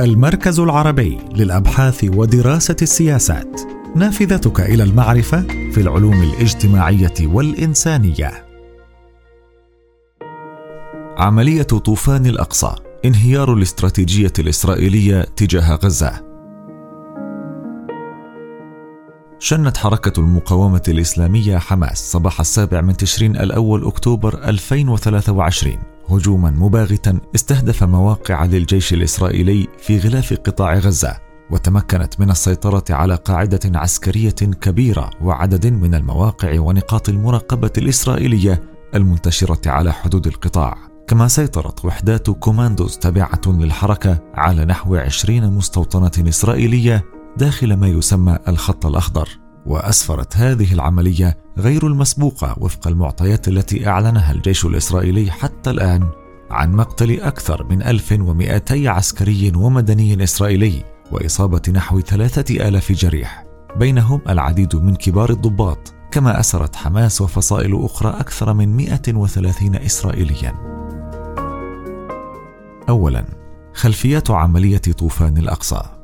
المركز العربي للأبحاث ودراسة السياسات. نافذتك إلى المعرفة في العلوم الاجتماعية والإنسانية. عملية طوفان الأقصى انهيار الاستراتيجية الإسرائيلية تجاه غزة. شنت حركة المقاومة الإسلامية حماس صباح السابع من تشرين الأول أكتوبر 2023 هجوما مباغتا استهدف مواقع للجيش الإسرائيلي في غلاف قطاع غزة وتمكنت من السيطرة على قاعدة عسكرية كبيرة وعدد من المواقع ونقاط المراقبة الإسرائيلية المنتشرة على حدود القطاع. كما سيطرت وحدات كوماندوز تابعة للحركة على نحو عشرين مستوطنة إسرائيلية داخل ما يسمى الخط الأخضر. وأسفرت هذه العملية غير المسبوقة وفق المعطيات التي أعلنها الجيش الإسرائيلي حتى الآن عن مقتل أكثر من 1200 عسكري ومدني إسرائيلي وإصابة نحو ثلاثة آلاف جريح. بينهم العديد من كبار الضباط كما أسرت حماس وفصائل أخرى أكثر من 130 إسرائيليا. أولا خلفيات عملية طوفان الأقصى.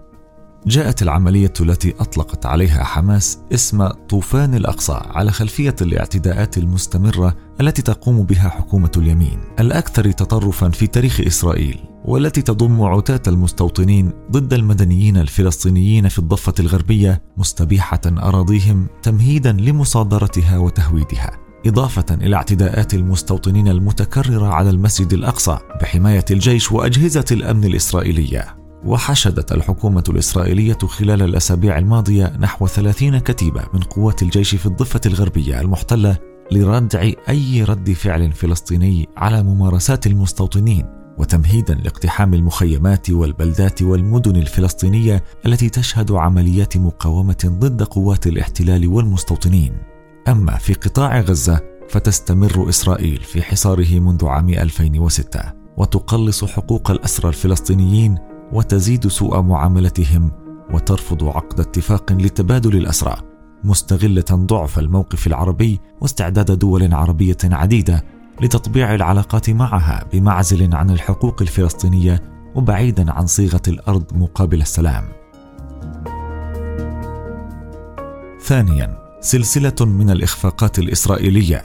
جاءت العملية التي أطلقت عليها حماس اسم طوفان الأقصى على خلفية الاعتداءات المستمرة التي تقوم بها حكومة اليمين الأكثر تطرفا في تاريخ إسرائيل والتي تضم عتاة المستوطنين ضد المدنيين الفلسطينيين في الضفة الغربية مستبيحة أراضيهم تمهيدا لمصادرتها وتهويدها إضافة إلى اعتداءات المستوطنين المتكررة على المسجد الأقصى بحماية الجيش وأجهزة الأمن الإسرائيلية. وحشدت الحكومة الإسرائيلية خلال الأسابيع الماضية نحو 30 كتيبة من قوات الجيش في الضفة الغربية المحتلة لردع أي رد فعل فلسطيني على ممارسات المستوطنين وتمهيدا لاقتحام المخيمات والبلدات والمدن الفلسطينية التي تشهد عمليات مقاومة ضد قوات الاحتلال والمستوطنين. أما في قطاع غزة فتستمر إسرائيل في حصاره منذ عام 2006 وتقلص حقوق الأسرى الفلسطينيين وتزيد سوء معاملتهم وترفض عقد اتفاق لتبادل الأسرى مستغلة ضعف الموقف العربي واستعداد دول عربية عديدة لتطبيع العلاقات معها بمعزل عن الحقوق الفلسطينية وبعيدا عن صيغة الأرض مقابل السلام. ثانيا سلسلة من الإخفاقات الإسرائيلية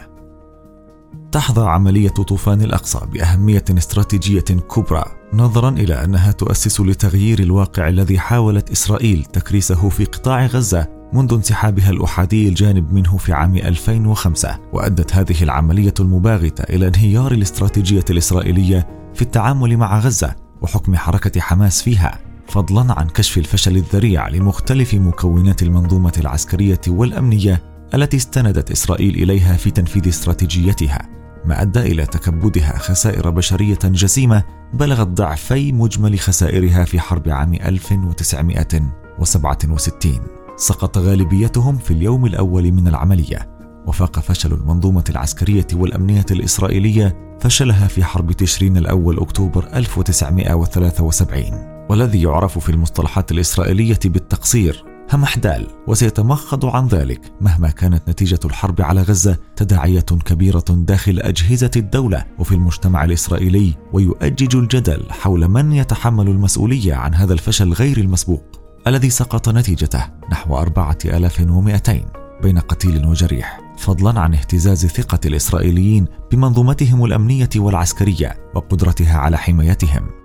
تحظى عملية طوفان الأقصى بأهمية استراتيجية كبرى نظرا إلى أنها تؤسس لتغيير الواقع الذي حاولت إسرائيل تكريسه في قطاع غزة منذ انسحابها الأحادي الجانب منه في عام 2005 وأدت هذه العملية المباغتة إلى انهيار الاستراتيجية الإسرائيلية في التعامل مع غزة وحكم حركة حماس فيها فضلا عن كشف الفشل الذريع لمختلف مكونات المنظومة العسكرية والأمنية التي استندت إسرائيل إليها في تنفيذ استراتيجيتها. ما ادى إلى تكبدها خسائر بشرية جسيمة بلغت ضعفي مجمل خسائرها في حرب عام 1967 سقط غالبيتهم في اليوم الأول من العملية وفاق فشل المنظومة العسكرية والأمنية الإسرائيلية فشلها في حرب تشرين الأول أكتوبر 1973 والذي يعرف في المصطلحات الإسرائيلية بالتقصير همحدال وسيتمخض عن ذلك مهما كانت نتيجة الحرب على غزة تداعيات كبيرة داخل أجهزة الدولة وفي المجتمع الإسرائيلي ويؤجج الجدل حول من يتحمل المسؤولية عن هذا الفشل غير المسبوق الذي سقط نتيجته نحو 4200 بين قتيل وجريح. فضلا عن اهتزاز ثقة الإسرائيليين بمنظومتهم الأمنية والعسكرية وقدرتها على حمايتهم.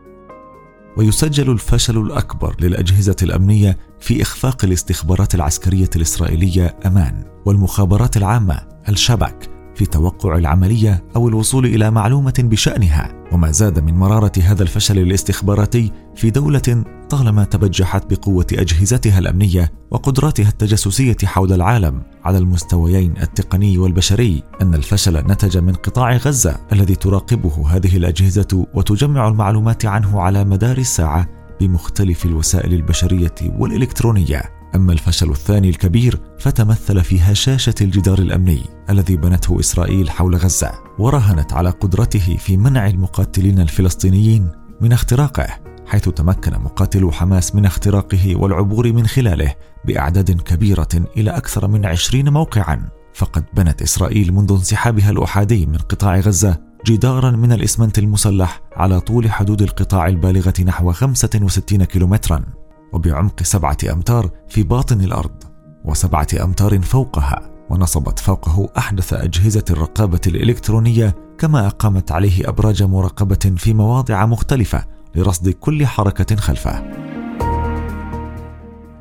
ويسجل الفشل الأكبر للأجهزة الأمنية في إخفاق الاستخبارات العسكرية الإسرائيلية أمان والمخابرات العامة الشبك. في توقع العملية أو الوصول إلى معلومة بشأنها وما زاد من مرارة هذا الفشل الاستخباراتي في دولة طالما تبجحت بقوة أجهزتها الأمنية وقدراتها التجسسية حول العالم. على المستويين التقني والبشري أن الفشل نتج من قطاع غزة الذي تراقبه هذه الأجهزة وتجمع المعلومات عنه على مدار الساعة بمختلف الوسائل البشرية والإلكترونية. أما الفشل الثاني الكبير فتمثل في هشاشة الجدار الأمني الذي بنته إسرائيل حول غزة وراهنت على قدرته في منع المقاتلين الفلسطينيين من اختراقه حيث تمكن مقاتلو حماس من اختراقه والعبور من خلاله بأعداد كبيرة إلى أكثر من عشرين موقعا. فقد بنت إسرائيل منذ انسحابها الأحادي من قطاع غزة جدارا من الإسمنت المسلح على طول حدود القطاع البالغة نحو 65 كيلومترا. وبعمق سبعة أمتار في باطن الأرض وسبعة أمتار فوقها ونصبت فوقه أحدث أجهزة الرقابة الإلكترونية كما أقامت عليه أبراج مراقبة في مواضع مختلفة لرصد كل حركة خلفه.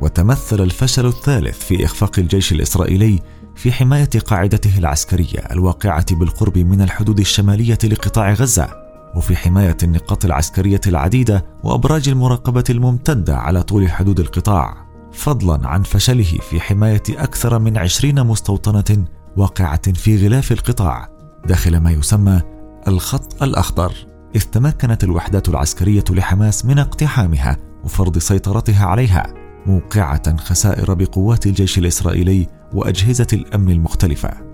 وتمثل الفشل الثالث في إخفاق الجيش الإسرائيلي في حماية قاعدته العسكرية الواقعة بالقرب من الحدود الشمالية لقطاع غزة. وفي حماية النقاط العسكرية العديدة وأبراج المراقبة الممتدة على طول حدود القطاع فضلا عن فشله في حماية أكثر من عشرين مستوطنة واقعة في غلاف القطاع داخل ما يسمى الخط الأخضر. إذ تمكنت الوحدات العسكرية لحماس من اقتحامها وفرض سيطرتها عليها موقعة خسائر بقوات الجيش الإسرائيلي وأجهزة الأمن المختلفة.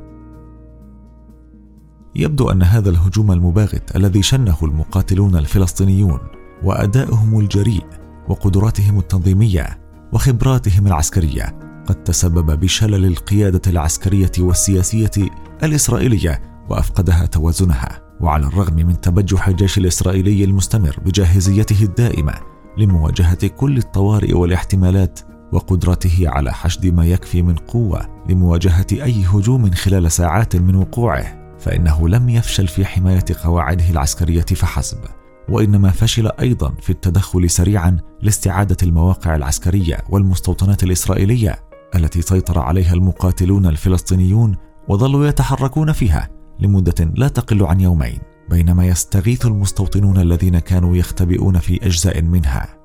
يبدو أن هذا الهجوم المباغت الذي شنه المقاتلون الفلسطينيون وأدائهم الجريء وقدراتهم التنظيمية وخبراتهم العسكرية قد تسبب بشلل القيادة العسكرية والسياسية الإسرائيلية وأفقدها توازنها وعلى الرغم من تبجح الجيش الإسرائيلي المستمر بجاهزيته الدائمة لمواجهة كل الطوارئ والاحتمالات وقدرته على حشد ما يكفي من قوة لمواجهة أي هجوم خلال ساعات من وقوعه. فإنه لم يفشل في حماية قواعده العسكرية فحسب وإنما فشل أيضا في التدخل سريعا لاستعادة المواقع العسكرية والمستوطنات الإسرائيلية التي سيطر عليها المقاتلون الفلسطينيون وظلوا يتحركون فيها لمدة لا تقل عن يومين بينما يستغيث المستوطنون الذين كانوا يختبئون في أجزاء منها.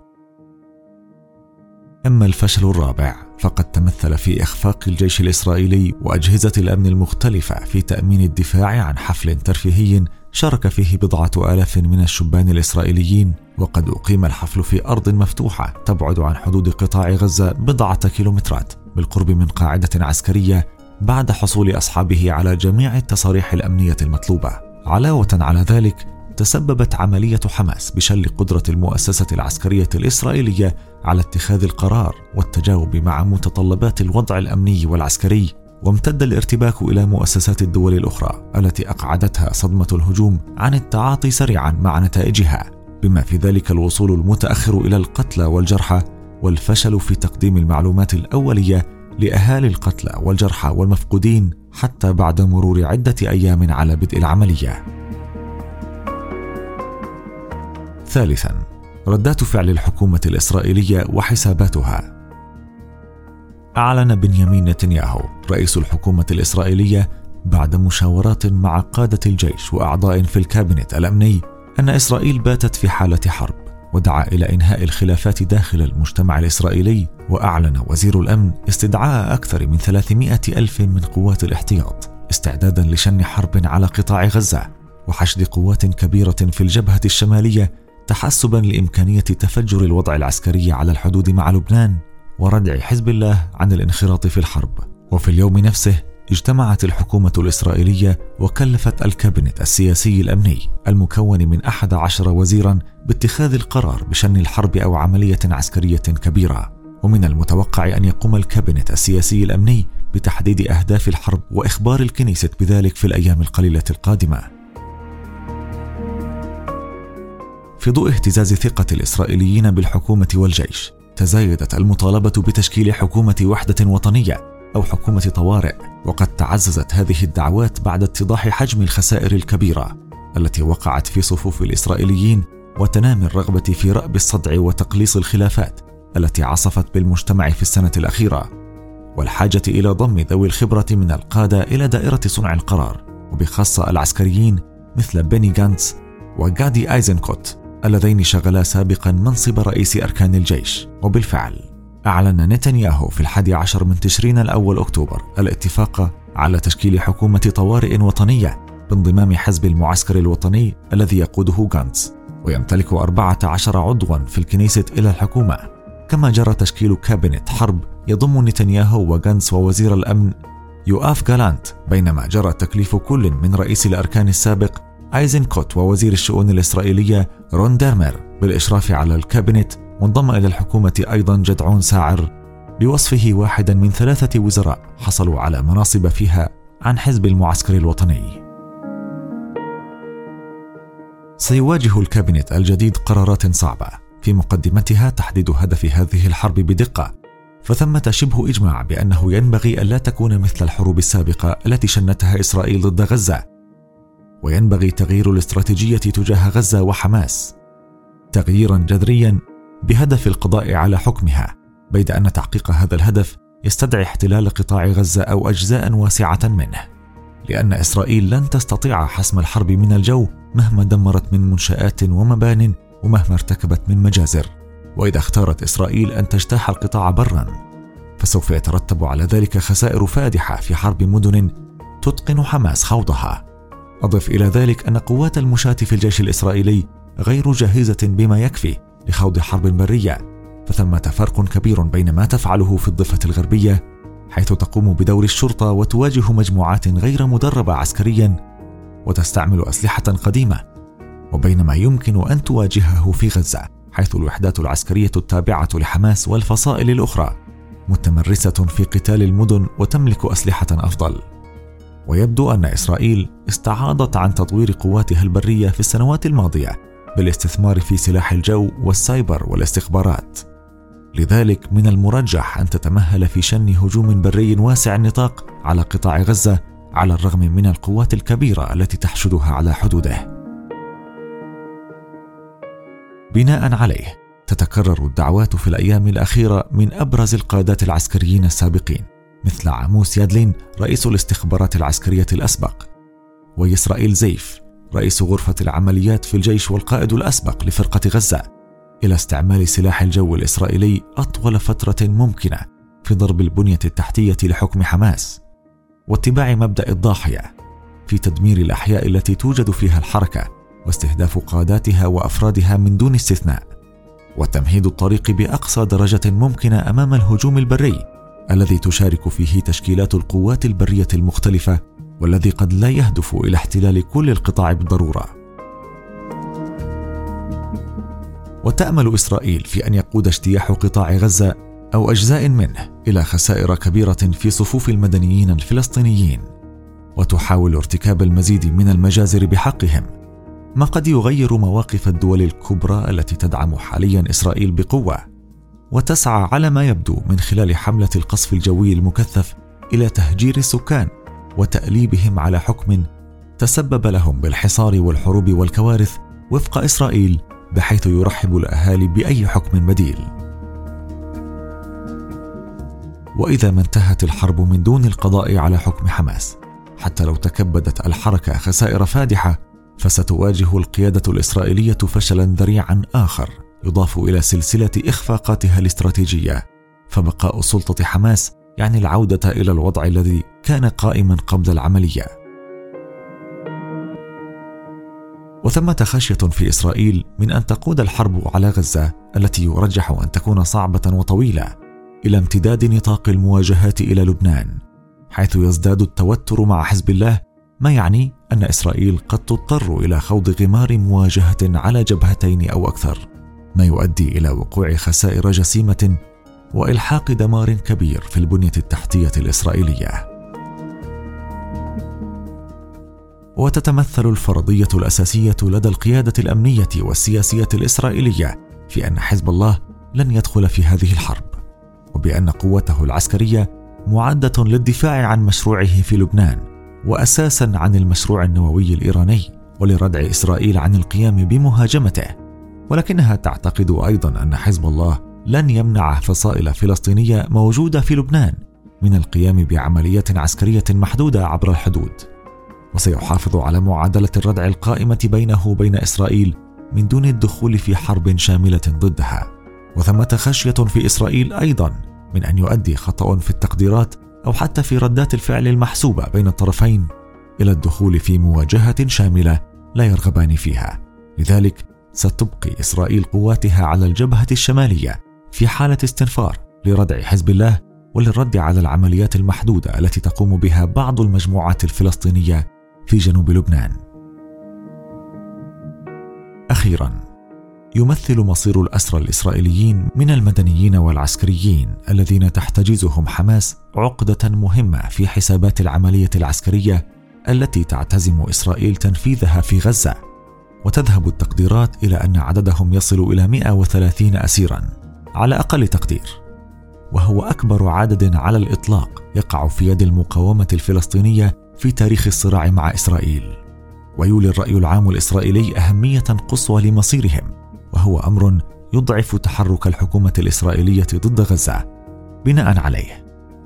أما الفشل الرابع فقد تمثل في إخفاق الجيش الإسرائيلي وأجهزة الأمن المختلفة في تأمين الدفاع عن حفل ترفيهي شارك فيه بضعة آلاف من الشبان الإسرائيليين وقد أقيم الحفل في أرض مفتوحة تبعد عن حدود قطاع غزة بضعة كيلومترات بالقرب من قاعدة عسكرية بعد حصول أصحابه على جميع التصاريح الأمنية المطلوبة. علاوة على ذلك تسببت عملية حماس بشل قدرة المؤسسة العسكرية الإسرائيلية على اتخاذ القرار والتجاوب مع متطلبات الوضع الأمني والعسكري وامتد الارتباك إلى مؤسسات الدول الأخرى التي أقعدتها صدمة الهجوم عن التعاطي سريعا مع نتائجها بما في ذلك الوصول المتأخر إلى القتلى والجرحى والفشل في تقديم المعلومات الأولية لأهالي القتلى والجرحى والمفقودين حتى بعد مرور عدة أيام على بدء العملية. ثالثا ردات فعل الحكومة الإسرائيلية وحساباتها. أعلن بنيامين نتنياهو رئيس الحكومة الإسرائيلية بعد مشاورات مع قادة الجيش وأعضاء في الكابينت الأمني أن إسرائيل باتت في حالة حرب ودعا إلى إنهاء الخلافات داخل المجتمع الإسرائيلي وأعلن وزير الأمن استدعاء أكثر من 300 ألف من قوات الاحتياط استعدادا لشن حرب على قطاع غزة وحشد قوات كبيرة في الجبهة الشمالية تحسبا لإمكانية تفجر الوضع العسكري على الحدود مع لبنان وردع حزب الله عن الانخراط في الحرب. وفي اليوم نفسه اجتمعت الحكومة الإسرائيلية وكلفت الكابينت السياسي الأمني المكون من أحد عشر وزيرا باتخاذ القرار بشن الحرب أو عملية عسكرية كبيرة. ومن المتوقع أن يقوم الكابينت السياسي الأمني بتحديد أهداف الحرب وإخبار الكنيسة بذلك في الأيام القليلة القادمة. في ضوء اهتزاز ثقة الإسرائيليين بالحكومة والجيش. تزايدت المطالبة بتشكيل حكومة وحدة وطنية أو حكومة طوارئ، وقد تعززت هذه الدعوات بعد اتضاح حجم الخسائر الكبيرة التي وقعت في صفوف الإسرائيليين وتنامي الرغبة في رأب الصدع وتقليص الخلافات التي عصفت بالمجتمع في السنة الأخيرة، والحاجة إلى ضم ذوي الخبرة من القادة إلى دائرة صنع القرار، وبخاصة العسكريين مثل بيني جانتس وغادي آيزنكوت. اللذين شغلا سابقا منصب رئيس أركان الجيش. وبالفعل أعلن نتنياهو في الحادي عشر من تشرين الأول أكتوبر الاتفاق على تشكيل حكومة طوارئ وطنية بانضمام حزب المعسكر الوطني الذي يقوده غانتس. ويمتلك أربعة عشر عضوا في الكنيست إلى الحكومة. كما جرى تشكيل كابينت حرب يضم نتنياهو وغانتس ووزير الأمن يؤاف جالانت بينما جرى تكليف كل من رئيس الأركان السابق آيزنكوت ووزير الشؤون الإسرائيلية رون ديرمر بالإشراف على الكابينت وانضم إلى الحكومة أيضا جدعون ساعر بوصفه واحدا من ثلاثة وزراء حصلوا على مناصب فيها عن حزب المعسكر الوطني. سيواجه الكابينت الجديد قرارات صعبة. في مقدمتها تحديد هدف هذه الحرب بدقة فثمة شبه إجماع بأنه ينبغي ألا تكون مثل الحروب السابقة التي شنتها إسرائيل ضد غزة. وينبغي تغيير الاستراتيجية تجاه غزة وحماس تغييرا جذريا بهدف القضاء على حكمها بيد أن تحقيق هذا الهدف يستدعي احتلال قطاع غزة أو أجزاء واسعة منه لأن إسرائيل لن تستطيع حسم الحرب من الجو مهما دمرت من منشآت ومبان ومهما ارتكبت من مجازر. وإذا اختارت إسرائيل أن تجتاح القطاع برا فسوف يترتب على ذلك خسائر فادحة في حرب مدن تتقن حماس خوضها. أضف إلى ذلك أن قوات المشاة في الجيش الإسرائيلي غير جاهزة بما يكفي لخوض حرب برية فثمة فرق كبير بين ما تفعله في الضفة الغربية حيث تقوم بدور الشرطة وتواجه مجموعات غير مدربة عسكريا وتستعمل أسلحة قديمة وبين ما يمكن أن تواجهه في غزة حيث الوحدات العسكرية التابعة لحماس والفصائل الأخرى متمرسة في قتال المدن وتملك أسلحة أفضل. ويبدو أن إسرائيل استعاضت عن تطوير قواتها البرية في السنوات الماضية بالاستثمار في سلاح الجو والسايبر والاستخبارات. لذلك من المرجح أن تتمهل في شن هجوم بري واسع النطاق على قطاع غزة على الرغم من القوات الكبيرة التي تحشدها على حدوده. بناء عليه تتكرر الدعوات في الأيام الأخيرة من أبرز القادات العسكريين السابقين. مثل عاموس يادلين رئيس الاستخبارات العسكرية الأسبق وإسرائيل زيف رئيس غرفة العمليات في الجيش والقائد الأسبق لفرقة غزة إلى استعمال سلاح الجو الإسرائيلي أطول فترة ممكنة في ضرب البنية التحتية لحكم حماس واتباع مبدأ الضاحية في تدمير الأحياء التي توجد فيها الحركة واستهداف قاداتها وأفرادها من دون استثناء وتمهيد الطريق بأقصى درجة ممكنة أمام الهجوم البري. الذي تشارك فيه تشكيلات القوات البرية المختلفة والذي قد لا يهدف إلى احتلال كل القطاع بالضرورة. وتأمل إسرائيل في أن يقود اجتياح قطاع غزة أو أجزاء منه إلى خسائر كبيرة في صفوف المدنيين الفلسطينيين وتحاول ارتكاب المزيد من المجازر بحقهم ما قد يغير مواقف الدول الكبرى التي تدعم حاليا إسرائيل بقوة. وتسعى على ما يبدو من خلال حملة القصف الجوي المكثف إلى تهجير السكان وتأليبهم على حكم تسبب لهم بالحصار والحروب والكوارث وفق إسرائيل بحيث يرحب الأهالي بأي حكم بديل. وإذا ما انتهت الحرب من دون القضاء على حكم حماس حتى لو تكبدت الحركة خسائر فادحة فستواجه القيادة الإسرائيلية فشلا ذريعا آخر يضاف إلى سلسلة إخفاقاتها الاستراتيجية فبقاء سلطة حماس يعني العودة إلى الوضع الذي كان قائما قبل العملية. وثمة خشية في إسرائيل من أن تقود الحرب على غزة التي يرجح أن تكون صعبة وطويلة إلى امتداد نطاق المواجهات إلى لبنان، حيث يزداد التوتر مع حزب الله ما يعني أن إسرائيل قد تضطر إلى خوض غمار مواجهة على جبهتين أو أكثر، ما يؤدي إلى وقوع خسائر جسيمة وإلحاق دمار كبير في البنية التحتية الإسرائيلية. وتتمثل الفرضية الأساسية لدى القيادة الأمنية والسياسية الإسرائيلية في أن حزب الله لن يدخل في هذه الحرب وبأن قوته العسكرية معدة للدفاع عن مشروعه في لبنان واساسا عن المشروع النووي الإيراني ولردع إسرائيل عن القيام بمهاجمته. ولكنها تعتقد أيضا أن حزب الله لن يمنع فصائل فلسطينية موجودة في لبنان من القيام بعمليات عسكرية محدودة عبر الحدود. وسيحافظ على معادلة الردع القائمة بينه وبين إسرائيل من دون الدخول في حرب شاملة ضدها. وثمة خشية في إسرائيل أيضا من أن يؤدي خطأ في التقديرات أو حتى في ردات الفعل المحسوبة بين الطرفين إلى الدخول في مواجهة شاملة لا يرغبان فيها. لذلك ستبقي إسرائيل قواتها على الجبهة الشمالية في حالة استنفار لردع حزب الله وللرد على العمليات المحدودة التي تقوم بها بعض المجموعات الفلسطينية في جنوب لبنان. أخيرا يمثل مصير الأسرى الإسرائيليين من المدنيين والعسكريين الذين تحتجزهم حماس عقدة مهمة في حسابات العملية العسكرية التي تعتزم إسرائيل تنفيذها في غزة وتذهب التقديرات إلى أن عددهم يصل إلى 130 أسيرا على أقل تقدير. وهو أكبر عدد على الإطلاق يقع في يد المقاومة الفلسطينية في تاريخ الصراع مع إسرائيل. ويولي الرأي العام الإسرائيلي أهمية قصوى لمصيرهم وهو أمر يضعف تحرك الحكومة الإسرائيلية ضد غزة بناء عليه.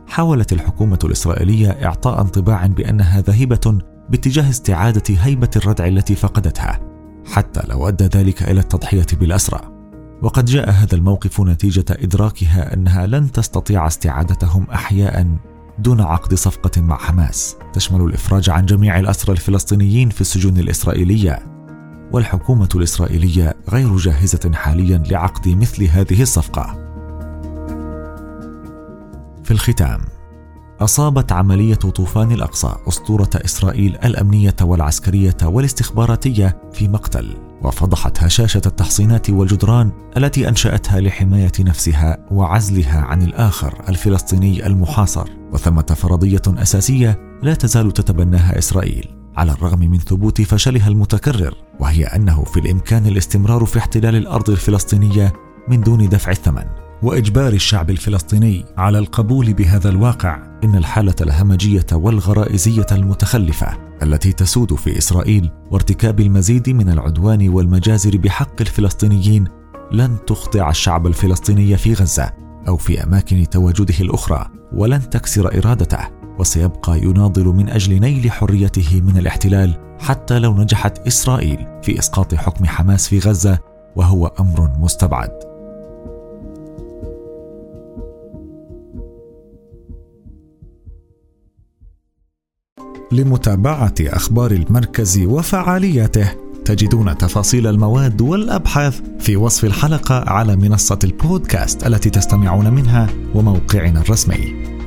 حاولت الحكومة الإسرائيلية إعطاء انطباع بأنها ذاهبة باتجاه استعادة هيبة الردع التي فقدتها. حتى لو أدى ذلك إلى التضحية بالأسرى. وقد جاء هذا الموقف نتيجة إدراكها أنها لن تستطيع استعادتهم أحياء دون عقد صفقة مع حماس. تشمل الإفراج عن جميع الأسرى الفلسطينيين في السجون الإسرائيلية. والحكومة الإسرائيلية غير جاهزة حاليا لعقد مثل هذه الصفقة. في الختام أصابت عملية طوفان الأقصى أسطورة إسرائيل الأمنية والعسكرية والاستخباراتية في مقتل وفضحت هشاشة التحصينات والجدران التي أنشأتها لحماية نفسها وعزلها عن الآخر الفلسطيني المحاصر. وثمة فرضية أساسية لا تزال تتبناها إسرائيل على الرغم من ثبوت فشلها المتكرر وهي أنه في الإمكان الاستمرار في احتلال الأرض الفلسطينية من دون دفع الثمن. وإجبار الشعب الفلسطيني على القبول بهذا الواقع إن الحالة الهمجية والغرائزية المتخلفة التي تسود في إسرائيل وارتكاب المزيد من العدوان والمجازر بحق الفلسطينيين لن تخضع الشعب الفلسطيني في غزة أو في أماكن تواجده الأخرى ولن تكسر إرادته وسيبقى يناضل من أجل نيل حريته من الاحتلال حتى لو نجحت إسرائيل في إسقاط حكم حماس في غزة وهو أمر مستبعد. لمتابعة أخبار المركز وفعالياته. تجدون تفاصيل المواد والأبحاث في وصف الحلقة على منصة البودكاست التي تستمعون منها وموقعنا الرسمي.